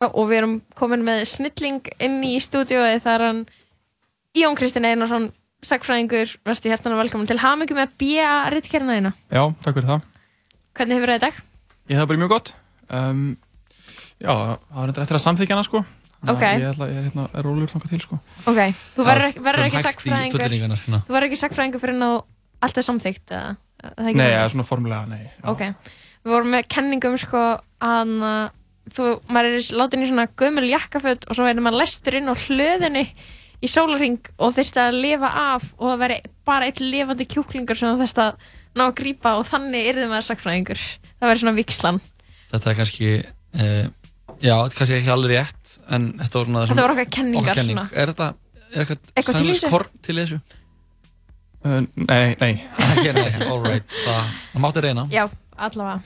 og við erum komin með snilling inn í stúdiói það er hann Jón Kristinn Einarsson sagfræðingur, verðstu hjertan og velkomin til hamingu með B.A. Rittkerna eina Já, takk fyrir það Hvernig hefur það í dag? Ég hef bara mjög gott um, Já, það var eftir að samþykja hana sko Ok. Ég, ætla, ég er hérna, er rólur þangað til sko Ok, þú verður ekki, sagfræðingur hérna. Þú verður ekki sagfræðingur fyrir að allt er samþykkt eða? Er það ekki Nei, þannig? eða svona formulega, nei já. Ok, við vorum með kenningum sko að þú, maður er látin í svona gömul jakkaföld og svo verður maður lestur inn á hlöðinni í sólarring og þurfti að lifa af og það veri bara eitt lifandi kjúklingur sem þú þurfti að ná að grípa og þannig yrði maður sagfræðingur. Það verður svona vikslan. Þetta er kannski uh, Já, kannski ekki alveg rétt En þetta var svona það sem- Þetta var okkar kenningar okkar kenning. svona. Er þetta er eitthvað Eitthvað til í sannleiks þessu? korn til þessu? Uh, nei, nei Ekki, nei, all right Það, það mátti reyna Já, allavega.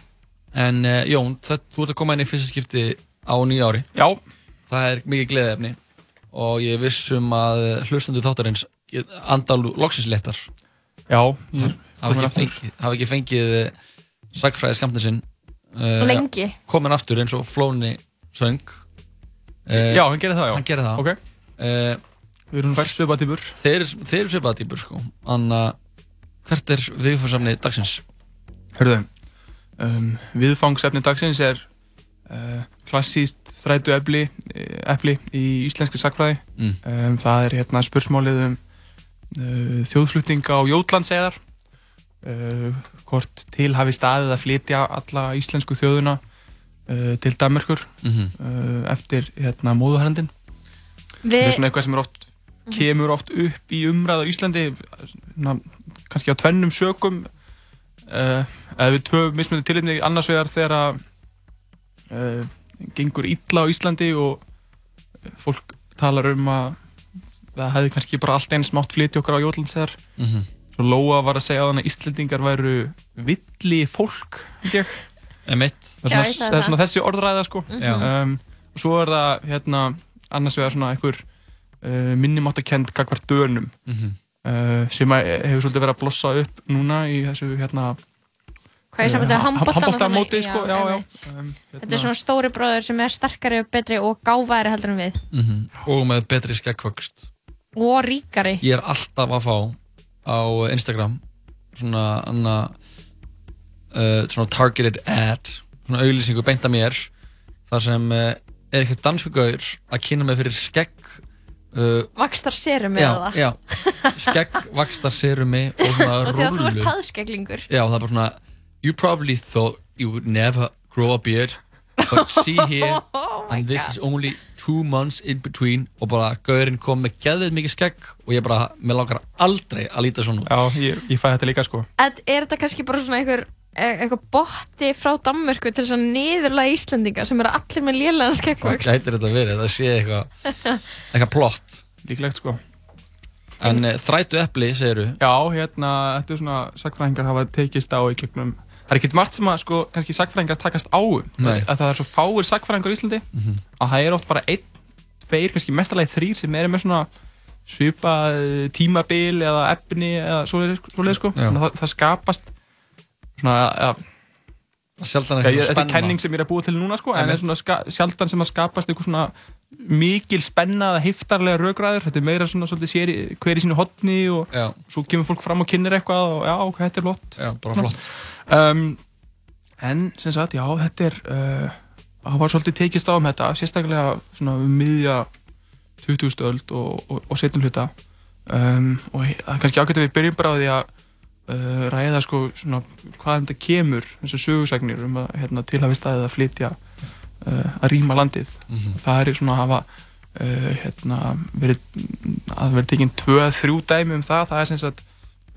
En uh, Jón, það, þú ert að koma inn í fyrsta skipti á nýja ári. Já. Það er mikið gleðefni Og ég er viss um að hlustandu þáttarins Andalu loksins léttar. Já. Er Hafa ekki fengið, hafa ekki fengið Sagfræði skamtinn sinn. Uh, Lengi. Komin aftur eins og Flóni söng. Uh, Já, hann gerir það, já. Hann gerir það. Ok. uh, Við erum fært svipaða týpur Þeir, þeir eru svipaða týpur sko. Þannig að hvert er viðfórsamni dagsins? Hörðu, um, viðfangsefni dagsins er uh, klassíst þrætu epli, epli í íslenski sakfræði. Mm. Um, það er hérna spursmálið um uh, þjóðflutninga á Jótlandsegar. Uh, hvort til hafi staðið að flytja alla íslensku þjóðuna uh, til Danmarkur Mhm. uh, eftir hérna, móðuharendin. Við- Það er svona eitthvað sem er oft kemur oft upp í umræðu á Íslandi na, kannski á tvennum sökum uh, eða við tvö mismunandi tilitni annars vegar þegar að uh, gengur illa á Íslandi og fólk talar um að það hefði kannski bara allt eins mátt flytja okkur á Jótlandsegar Mhm. svo Lóa var að segja á þannig að Íslandingar væru villi fólk það er Já, svona, sagði það er svona þessi orðræða sko Mhm. Já. um, og svo er það hérna annars vegar svona einhver uh, minnumáttakend gagvart dönum Mhm. uh, sem að hefur svolítið verið að blossa upp núna í þessu hérna Hvað ég sem þetta handbóltan handbóltamóti sko, já, já, um, Þetta er svona stóri bróður sem er sterkari og betri og gáfæri heldur en við. Mhm. Og með betri skeggvöxt og ríkari. Ég er alltaf að fá á Instagram svona, anna, uh, svona targeted ad svona auglýsingu beint að mér þar sem uh, er eitthvað dansku gaur að kynna mig fyrir skegg uh, Vakstar serum já, eða? það já, skegg vakstar serumi og svona Og þegar þú ert rúllu taðskeglingur Já, það er bara svona You probably thought you would never grow a beard But see here Oh And this is only two months in between Og bara gaurinn kom með geðið mikið skegg Og ég bara, mér langar aldrei að líta svona út. Já, ég, ég fæ þetta líka sko. Ed, Er þetta kannski bara svona einhver eitthvað botti frá Danmörku til þess að niðurlega Íslandinga sem eru allir með lélega Hvað skeggvöxt gætir þetta verið? Það sé eitthvað Eitthvað plott Líklegt sko En uh, þrætu epli, segiru Já, hérna, þetta er svona sakfræðingar hafa tekist á í gegnum Það er ekkert margt sem að sko, kannski sakfræðingar takast á um Nei. að það er svo fáir sakfræðingar í Íslandi Mhm. að það er oft bara einn, tveir, kannski mestalagi þrýr sem eru með svona svipað tímabil eða efni eða svoleiðis sko Já. Þannig að það, það skapast svona að Sjaldan eitthvað ég, þetta er spenna. kenning sem ég er að búa til núna sko, en það er svona sjaldan sem að skapast einhver svona mikil spenna eða heiftarlega raugraður, þetta er meira svona svolítið hver í sínu hotni og Já. svo kemur fólk fram og kynir eitthvað og já, ok, þetta er flott Já, bara flott. um, En sem sagt, já, þetta er uh, það var svolítið tekist á um þetta sérstaklega svona um miðja 20. öld og, og, og setjum hluta um, og það er kannski að við byrjum bara á því að uh, ræða sko svona hvaðan þetta kemur þessu sögursagnir um að hérna, tilhafi staðið að flytja uh, að rýma landið Mhm. það er svona að hafa uh, hérna, verið að verið tekinn tvö að þrjú dæmi um það það er sem sagt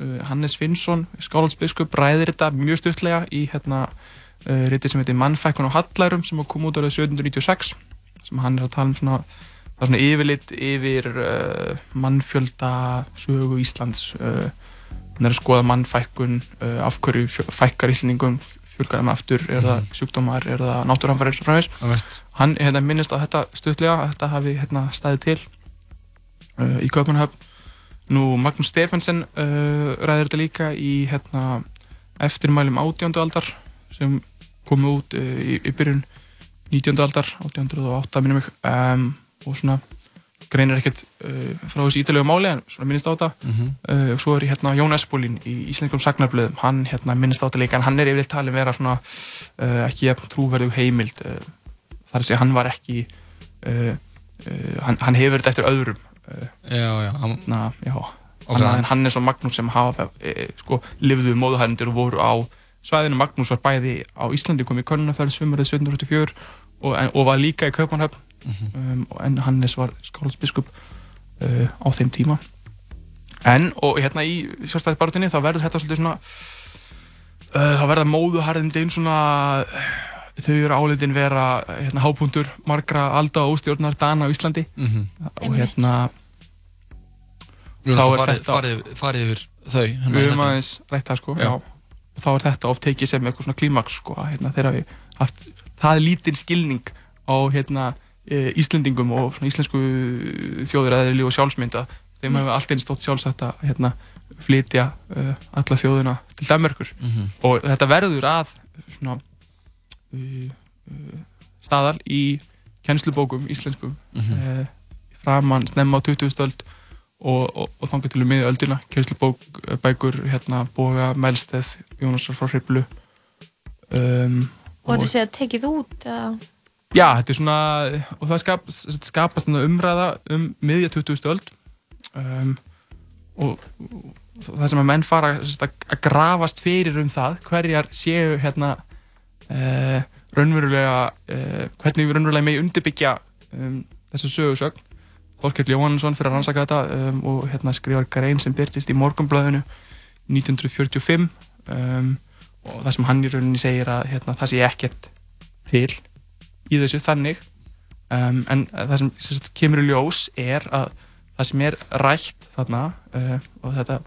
uh, Hannes Finnsson skálandsbiskup ræðir þetta mjög stuttlega í hérna riti sem heitir Mannfækkun og Hallærum sem kom út árið 1796 sem hann er að tala um svona það er svona yfirlit yfir uh, mannfjölda sögu Íslands uh, er að skoða mannfækkun uh, af hverju fjö- fækkar Íslandingum fjölgar þeim aftur, er það sjúkdómar, er það náttúrhanfæri og Einmitt. hann hérna, minnist á þetta stuttlega að þetta hafi hérna, staðið til uh, í Kaupanahöfn nú Magnús Stefensen uh, ræðir þetta líka í hérna, eftirmælum átjándu aldar sem komu út uh, í, í byrjun 19. aldar 1808 minnum mig um, og svona greinir ekkert uh, frá þessu ítalegu máli en svona minnist á þetta mm -hmm. uh, og svo er hérna Jón Espólín í Íslenskjum sagnarblöðum hann hérna minnist á þetta líka en hann er yfirleitt talin vera svona uh, ekki trúverðu heimild uh, þar að segja hann var ekki uh, uh, hann, hann hefur þetta eftir öðrum já, já, hann, na, já Ok. okay. Hannes og Magnús sem hafa e, sko, lifðu móðuhærendur og voru á svæðinu. Magnús var bæði á Íslandi, kom í Könnunarferð sumarið 1784 og, og var líka í Kaupanhöfn um, og- en Hannes var skáldsbiskup uh, á þeim tíma. En, og hérna í sjálfstæðisbarutinni þá verður þetta svolítið svona uh, þá verða móðuhærendin svona þau eru álitin vera hérna, hápuntur margra alda og óstjórnar dana á Íslandi Mhm. og Einmitt. hérna Þá er farið, þetta- farið, farið yfir þau hérna, við höfum þetta. aðeins rætt það sko Já. já. og þá er þetta oft tekið sem eitthvað svona klímaks sko hérna, þegar við haft það lítinn skilning á hérna Íslendingum og íslensku þjóðuræðili og sjálfsmynda þeim hefur allt einn stótt sjálfsagt að hérna, flytja uh, alla þjóðuna til Danmörkur Mhm. og þetta verður að svona uh, uh, staðal í kennslubókum íslenskum Mhm. uh, framan snemma á 20. öld og, og, og þangar til um miðju öldina kennslubók, eh, bækur, hérna Boga, Melsteð, Jónasar frá Hriblu um, Og þetta sé að tekið út eða... Já, þetta er svona og það skap, skapast umræða um miðja 20. öld um, og, og það sem að menn fara að, að grafast fyrir um það hverjar séu hérna uh, raunverulega uh, hvernig við raunverulega megi undirbyggja um, þessu sögursögn Þorkell Jóhannesson fyrir að rannsaka þetta um, og hérna skrifar grein sem byrtist í Morgunblæðinu 1945 um, og það sem hann í rauninni segir að hérna, það sé ekkert til í þessu þannig. Um, en það sem, sem sagt, kemur í ljós er að það sem er rætt þarna uh, og þetta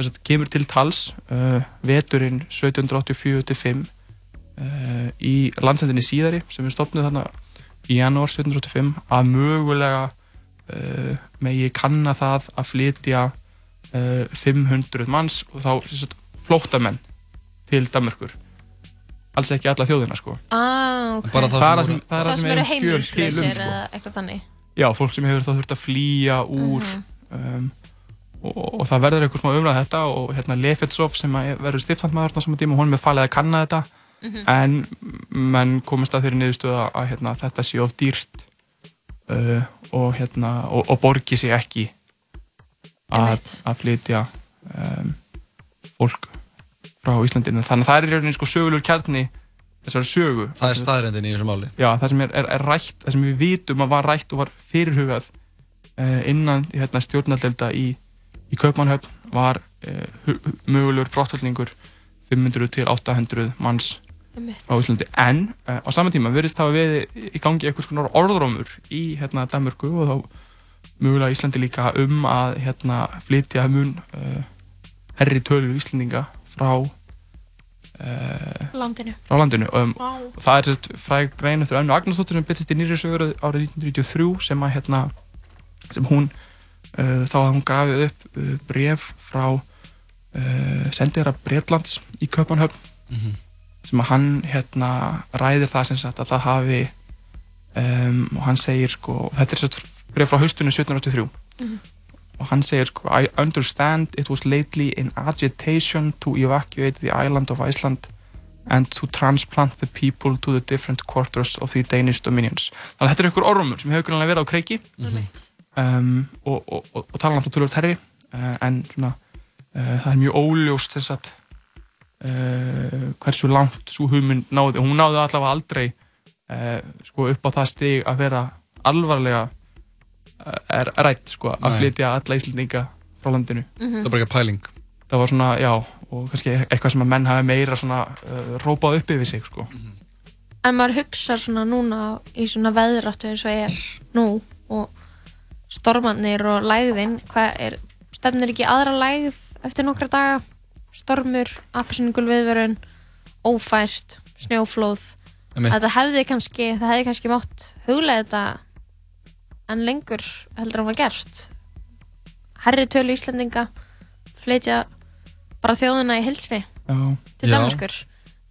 sagt, kemur til tals uh, veturinn 1784-5 uh, í landsendinni síðari sem er stopnuð þarna í janúar 1785 að mögulega uh, megi kanna það að flytja uh, 500 manns og þá sagt, flóttamenn til Danmörkur alls ekki alla þjóðina sko Ah, ok Bara það sem það sem, það er sem eru er um um sko. eða eitthvað þannig já, fólk sem hefur þá þurft að flýja úr Mhm. um, og, og það verður eitthvað smá umræð þetta og hérna Lefetsov sem að verður stiftandmaður á saman tíma, hún er falið að kanna þetta Mhm. en menn komast að þeirri niðurstöða að hérna, þetta sé of dýrt uh, og, hérna, og, og borgi sig ekki að, að flytja um, fólk frá Íslandinu þannig að það er í rauninni sko sögulegur kjarni þessari sögu. Það er staðrendin í þessu máli. Já, það sem er, er, er rætt, það sem við vitum að var rætt og var fyrirhugað uh, innan hérna, stjórnardelda í, í Kaupmannhöfn var uh, mögulegur brottfælningur 500 til 800 manns á Íslandi. En uh, á saman tíma virðist hafa við í gangi eitthvað svona orðrómur í hérna Danmörku og þá mögulega Íslandi líka um að hérna flytja mun uh, herri tölur Íslandinga frá uh, Landinu frá landinu um, Vá og það er sérst fræg grein eftir Önnu Agnarsdóttir sem byrjast í nýri sögur árið 1993 sem að hérna sem hún uh, þá að hún grafið upp uh, bref frá uh, sendera Breitlands í Köpanhöfn Mhm. sem að hann hérna ræðir það sem sagt að það hafi um, og hann segir sko þetta er sérst bref frá haustunum 1783 Mhm. Og hann segir sko I understand it was lately in agitation to evacuate the island of Iceland and to transplant the people to the different quarters of the Danish dominions. Þannig að þetta er ykkur orðrumur sem hefur grunlega verið á kreiki Einmitt. um, og, og, og, og tala náttúrulega tölvöld herri uh, en svona, uh, það er mjög óljóst þess að uh, hversu langt svo hugmynd náði. Hún náði allavega aldrei uh, sko, upp á það stig að vera alvarlega er rætt sko, að flytja alla Íslandinga frá landinu. Mhm. Það er bara ekki pæling Það var svona, já, og kannski eitthvað sem að menn hafi meira svona uh, rópað upp yfir sig sko. En maður hugsa svona núna í svona veðráttu eins og er nú og stormarnir og lægðin, hvað er, stefnir ekki aðra lægð eftir nokkra daga? Stormur, appisningul viðvörun, ófært, snjóflóð. Þetta hefði kannski, það hefði kannski mátt huglega þetta en lengur heldur hann var gert. Herri tölu Íslendinga, flytja bara þjóðina í hilsni Já, til. Danmarkur.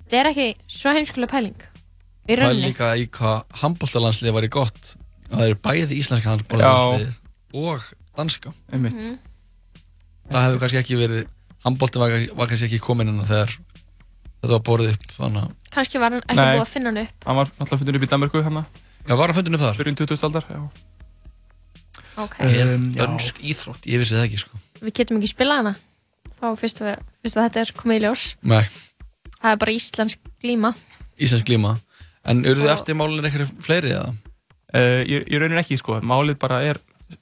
Þetta er ekki svo heimskulega pæling. í Það er rauninni líka í hvað handbóltalandslið var í gott að það er bæði íslenska handbóltalandslið og danska einmitt Mhm. það hefur kannski ekki verið handbóltin var, var kannski ekki komin inn þegar þetta var borðið upp þannig að kannski var hann ekki Nei. búið að finna hann upp hann var náttúrulega fundin upp í Danmarku hann Já, var hann fundin upp þar? byrjun 20. aldar já. Ok, Er Um, já. dönsk íþrótt? Ég vissi það ekki sko. Við getum ekki spilað hana. Þá fyrst, við, fyrst að þetta er komið í ljós. Nei, það er bara íslensk glíma. Íslensk glíma. En eru þið Og- eftir málinn eitthvað fleiri eða? Uh, ég, ég raunin ekki sko, málið bara er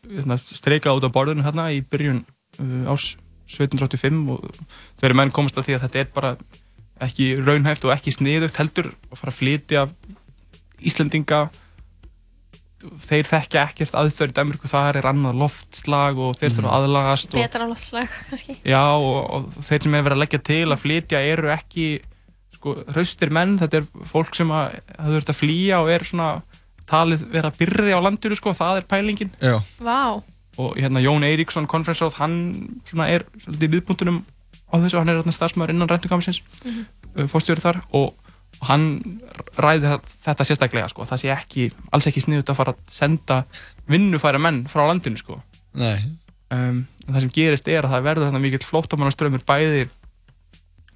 hérna, streikað út á borðinu hérna í byrjun uh, árs 1785 og þeirri menn komast að því að þetta er bara ekki raunhæft og ekki sniðugt heldur að fara að flytja Íslendinga þeir þekkja ekkert aðstöður í Danmarku, þar er annað loftslag og þeir þurfa að aðlagast og, betra loftslag kannski já, og, og þeir sem er verið að leggja til að flytja eru ekki sko, hraustir menn, þetta er fólk sem að það þurft að flýja og er svona talið vera byrði á landinu sko, það er pælingin Já, vá, og hérna Jón Eiríksson, konferensráð, hann svona er svolítið viðbúndunum á þessu, hann er starfsmæður innan ræntukamsins mm. -hmm. fórstjóri þar og og hann ræði þetta sérstaklega sko, það sé ekki, alls ekki sniðut að fara að senda vinnufæra menn frá landinu sko. Nei. Um, það sem gerist er að það verður þarna mikill flóttamannaströmmur bæði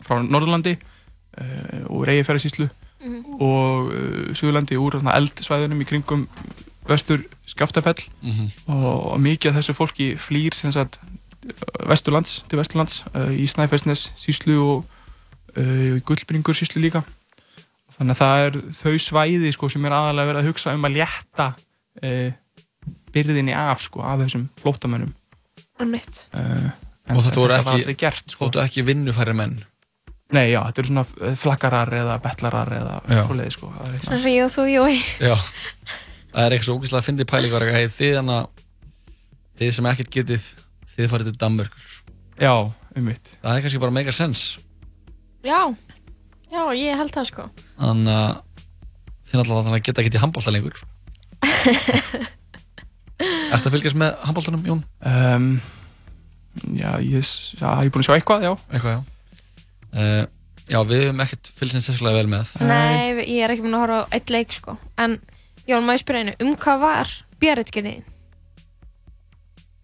frá Norðurlandi uh, og Reyjafjörðsíslu Mhm. og uh, Suðurlandi úr þarna eldsvæðunum í kringum vestur Skaftafell. Mm -hmm. og, og mikið af þessu fólki flýr sem sagt vesturlands til vesturlands uh, í Snæfellsnes síslu og uh, í Gullbringur síslu líka þannig að það er þau svæði sko, sem er aðalega verið að hugsa um að létta uh, byrðinni af sko, af þessum flóttamönnum. Um mitt uh, Og þetta voru ekki- gert sko. Ekki vinnufæri menn? Nei, já, þetta eru svona uh, flaggarar eða betlarar eða svoleiði sko. er ríð og þú, jói. Já. Það er eitthvað svo ógæslega að fyndi pæling var eitthvað hey, Þið hana Þið sem ekkert getið Þið farið til Danmörkur Já, um mitt Það er kannski bara mega sens já, já, ég held það sko Þannig að Þið náttúrulega þannig að geta ekkert í handbólta lengur. Ertu að fylgjast með handbóltanum, Jón? um, Já, ég, já, ég er búin að sjá eitthvað, já. Eitthvað, já. Uh, Já, við höfum ekkert eins sérstaklega vel með. Nei, ég er ekki búin að horfa á eitt leik sko. En, Jón, má ég spyrja einu, um hvað var björritginniðin?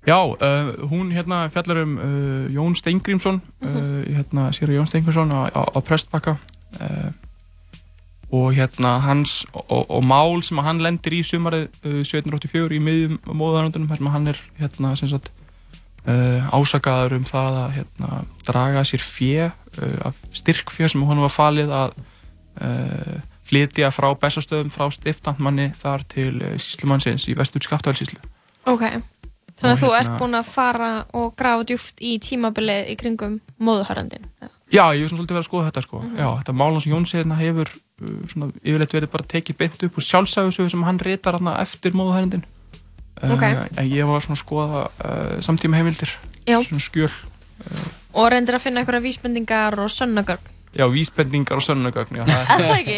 Já, uh, hún hérna fjallar um uh, Jón Steingrímsson uh, hérna sér Jón Steingrímsson á, á, á Prestbakka. Uh, og hérna hans og, og mál sem hann lendir í sumarið uh, 1784 í miðjum móðaröndunum þar sem hann er hérna sagt uh, ásakaður um það að hérna draga sér fjö uh, af styrkfjö sem hann var falið að uh, flytja frá Bessastöðum frá stiftandmanni þar til uh, síslumannsins í vestur Skaftafellsíslu ok, þannig að þú hérna- ert búin að fara og grafa djúft í tímabilið í kringum móðuhörandin Já, ég hef svona svolítið verið að skoða þetta sko. Já, þetta mál hans Jóns hérna hefur svona yfirleitt verið bara tekið beint upp úr sjálfsægusögu sem hann ritar hérna eftir móðuhærindin. Ok. en ég var svona að skoða uh, samtíma heimildir, Já. svona skjöl. og reyndir að finna einhverja vísbendingar og sönnagögn Já, vísbendingar og sönnagögn. Það Er það ekki?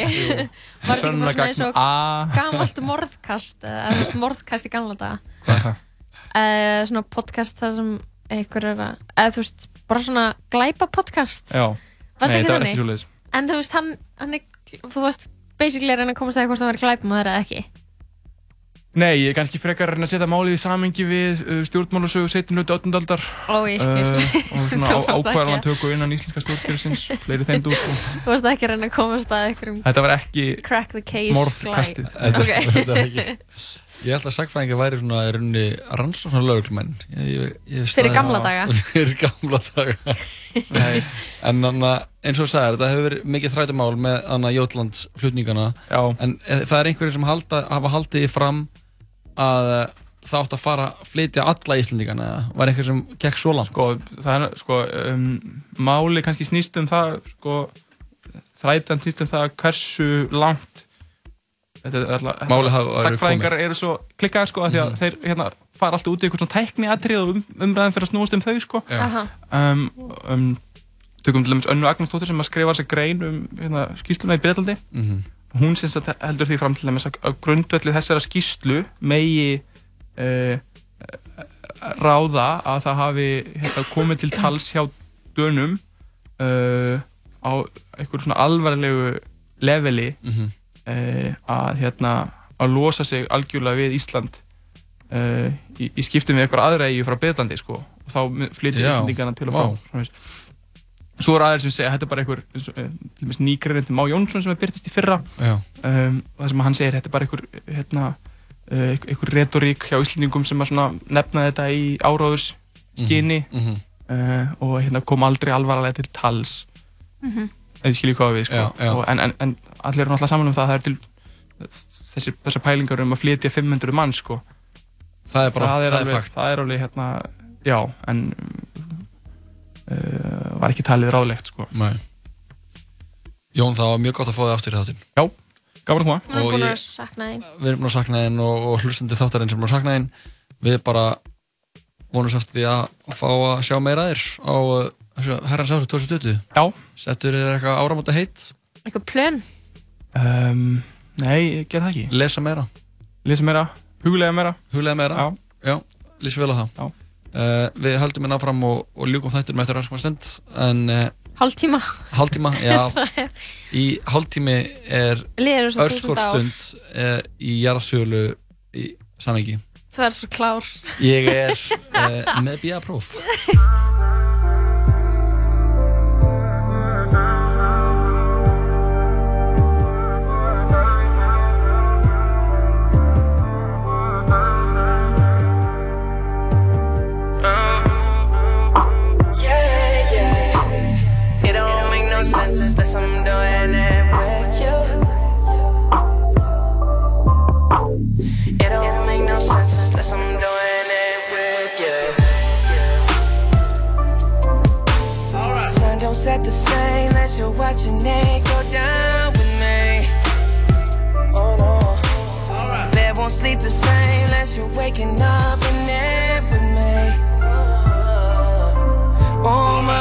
Var þetta ekki bara svona eins og A. gamalt morðkast eða morðkast í gamla daga Hvað er það? svona podcast þar sem einhver er að eða þú veist, bara svona glæpa podcast Já, nei, var þannig? ekki svo leiðis. en þú veist, hann, hann er þú veist, basically er hann að komast að hvort hann verið glæpamaður eða ekki Nei, ég er kannski frekar að reyna að setja málið í samengi við uh, stjórnmálasögu 17. hluti 18. aldar ó, ég skil og svona varst ákvarðan að- tökku innan íslenska stjórnkerfisins, fleiri þeim dúr. þú veist ekki að reyna að komast að einhverjum Þetta var ekki crack the case morðkastið. Þetta- er ekki- Ég held að sagfræðingar væri svona í rauninni rannsóknar veist fyrir það- gamla daga. Fyrir gamla daga. Nei, En anna, eins og þú sagðir, þetta hefur verið mikið þrætumál með anna Jótlands flutningana já. En e, það er einhverjir sem halda, hafa haldið fram að e, það átt að fara að flytja alla Íslandingana eða? Var einhver sem gekk svo langt? Sko, það er, sko, um, máli kannski snýst um það, sko, þrætan snýst um það hversu langt komið. eru svo klikkaðir, sko, af því að þeir, hérna, fara alltaf út í eitthvað svona tækni atrið og um, umræðin fyrir að snúast um þau, sko um, um, tökum til dæmis Önnu Agnarsdóttir sem að skrifa þessa grein um hérna, skýsluna í Breitlandi Mhm. hún sem sagt heldur því fram til dæmis að að grundvelli þessara skýslu megi uh, ráða að það hafi hérna, komið til tals hjá dönum uh, á einhverju svona alvarlegu leveli Mhm. uh, að hérna að losa sig algjörlega við Ísland uh, í, í skiptum við eitthvað aðra eigu frá Breitlandi sko. Og þá flytja Já, Íslandingana til og frá framvegis. Svo er aðeins sem segja að þetta er bara einhver eh, nýgreðandi Má Jónsson sem er byrtist í fyrra. Um, og það sem hann segir, þetta er bara einhver hérna, uh, einhver, retorík hjá Íslandingum sem nefna þetta í áráðurs skinni mhm, uh, og hérna kom aldrei alvarlega til tals. Ef þið skiljið hvað við sko. Já, já. Og, en, en, en allir eru náttúrulega saman um það að það er til þessi, þessar pælingar um að flytja 500 mann sko. það er bara, það er, alveg, fakt það er alveg hérna, já, en uh, var ekki talið ráðlegt sko. Nei. Jón, það var mjög gott að fá þig aftur í þáttinn Já, gaman að koma Hún er Og búin ég- að sakna þín. Við erum búin að sakna þinn og, og hlustendur þáttarinn sem er búin að sakna þinn Við bara vonum svo eftir við að, fá að sjá meira þér á herrans árið 2020 Já, Settur þér eitthvað áramóta heitt, Eitthvað plön. um, nei, ég ger það ekki. Lesa meira, Lesa meira, huglega meira. Huglega meira? Já, Já, lýsum vel á það. Já. uh, Við höldum hérna áfram og, og ljúkum þættinum eftir rannsakma stund En uh, Hálftíma. hálftíma, já. Í hálftími er þúsund ár. örskotstund uh, í jarðsölu í samengi Það er svo klár. Ég er uh, með bíapróf don't the same as you're watching it go down with me. Oh no. Bed won't sleep the same unless you're waking up in it with me. Oh my.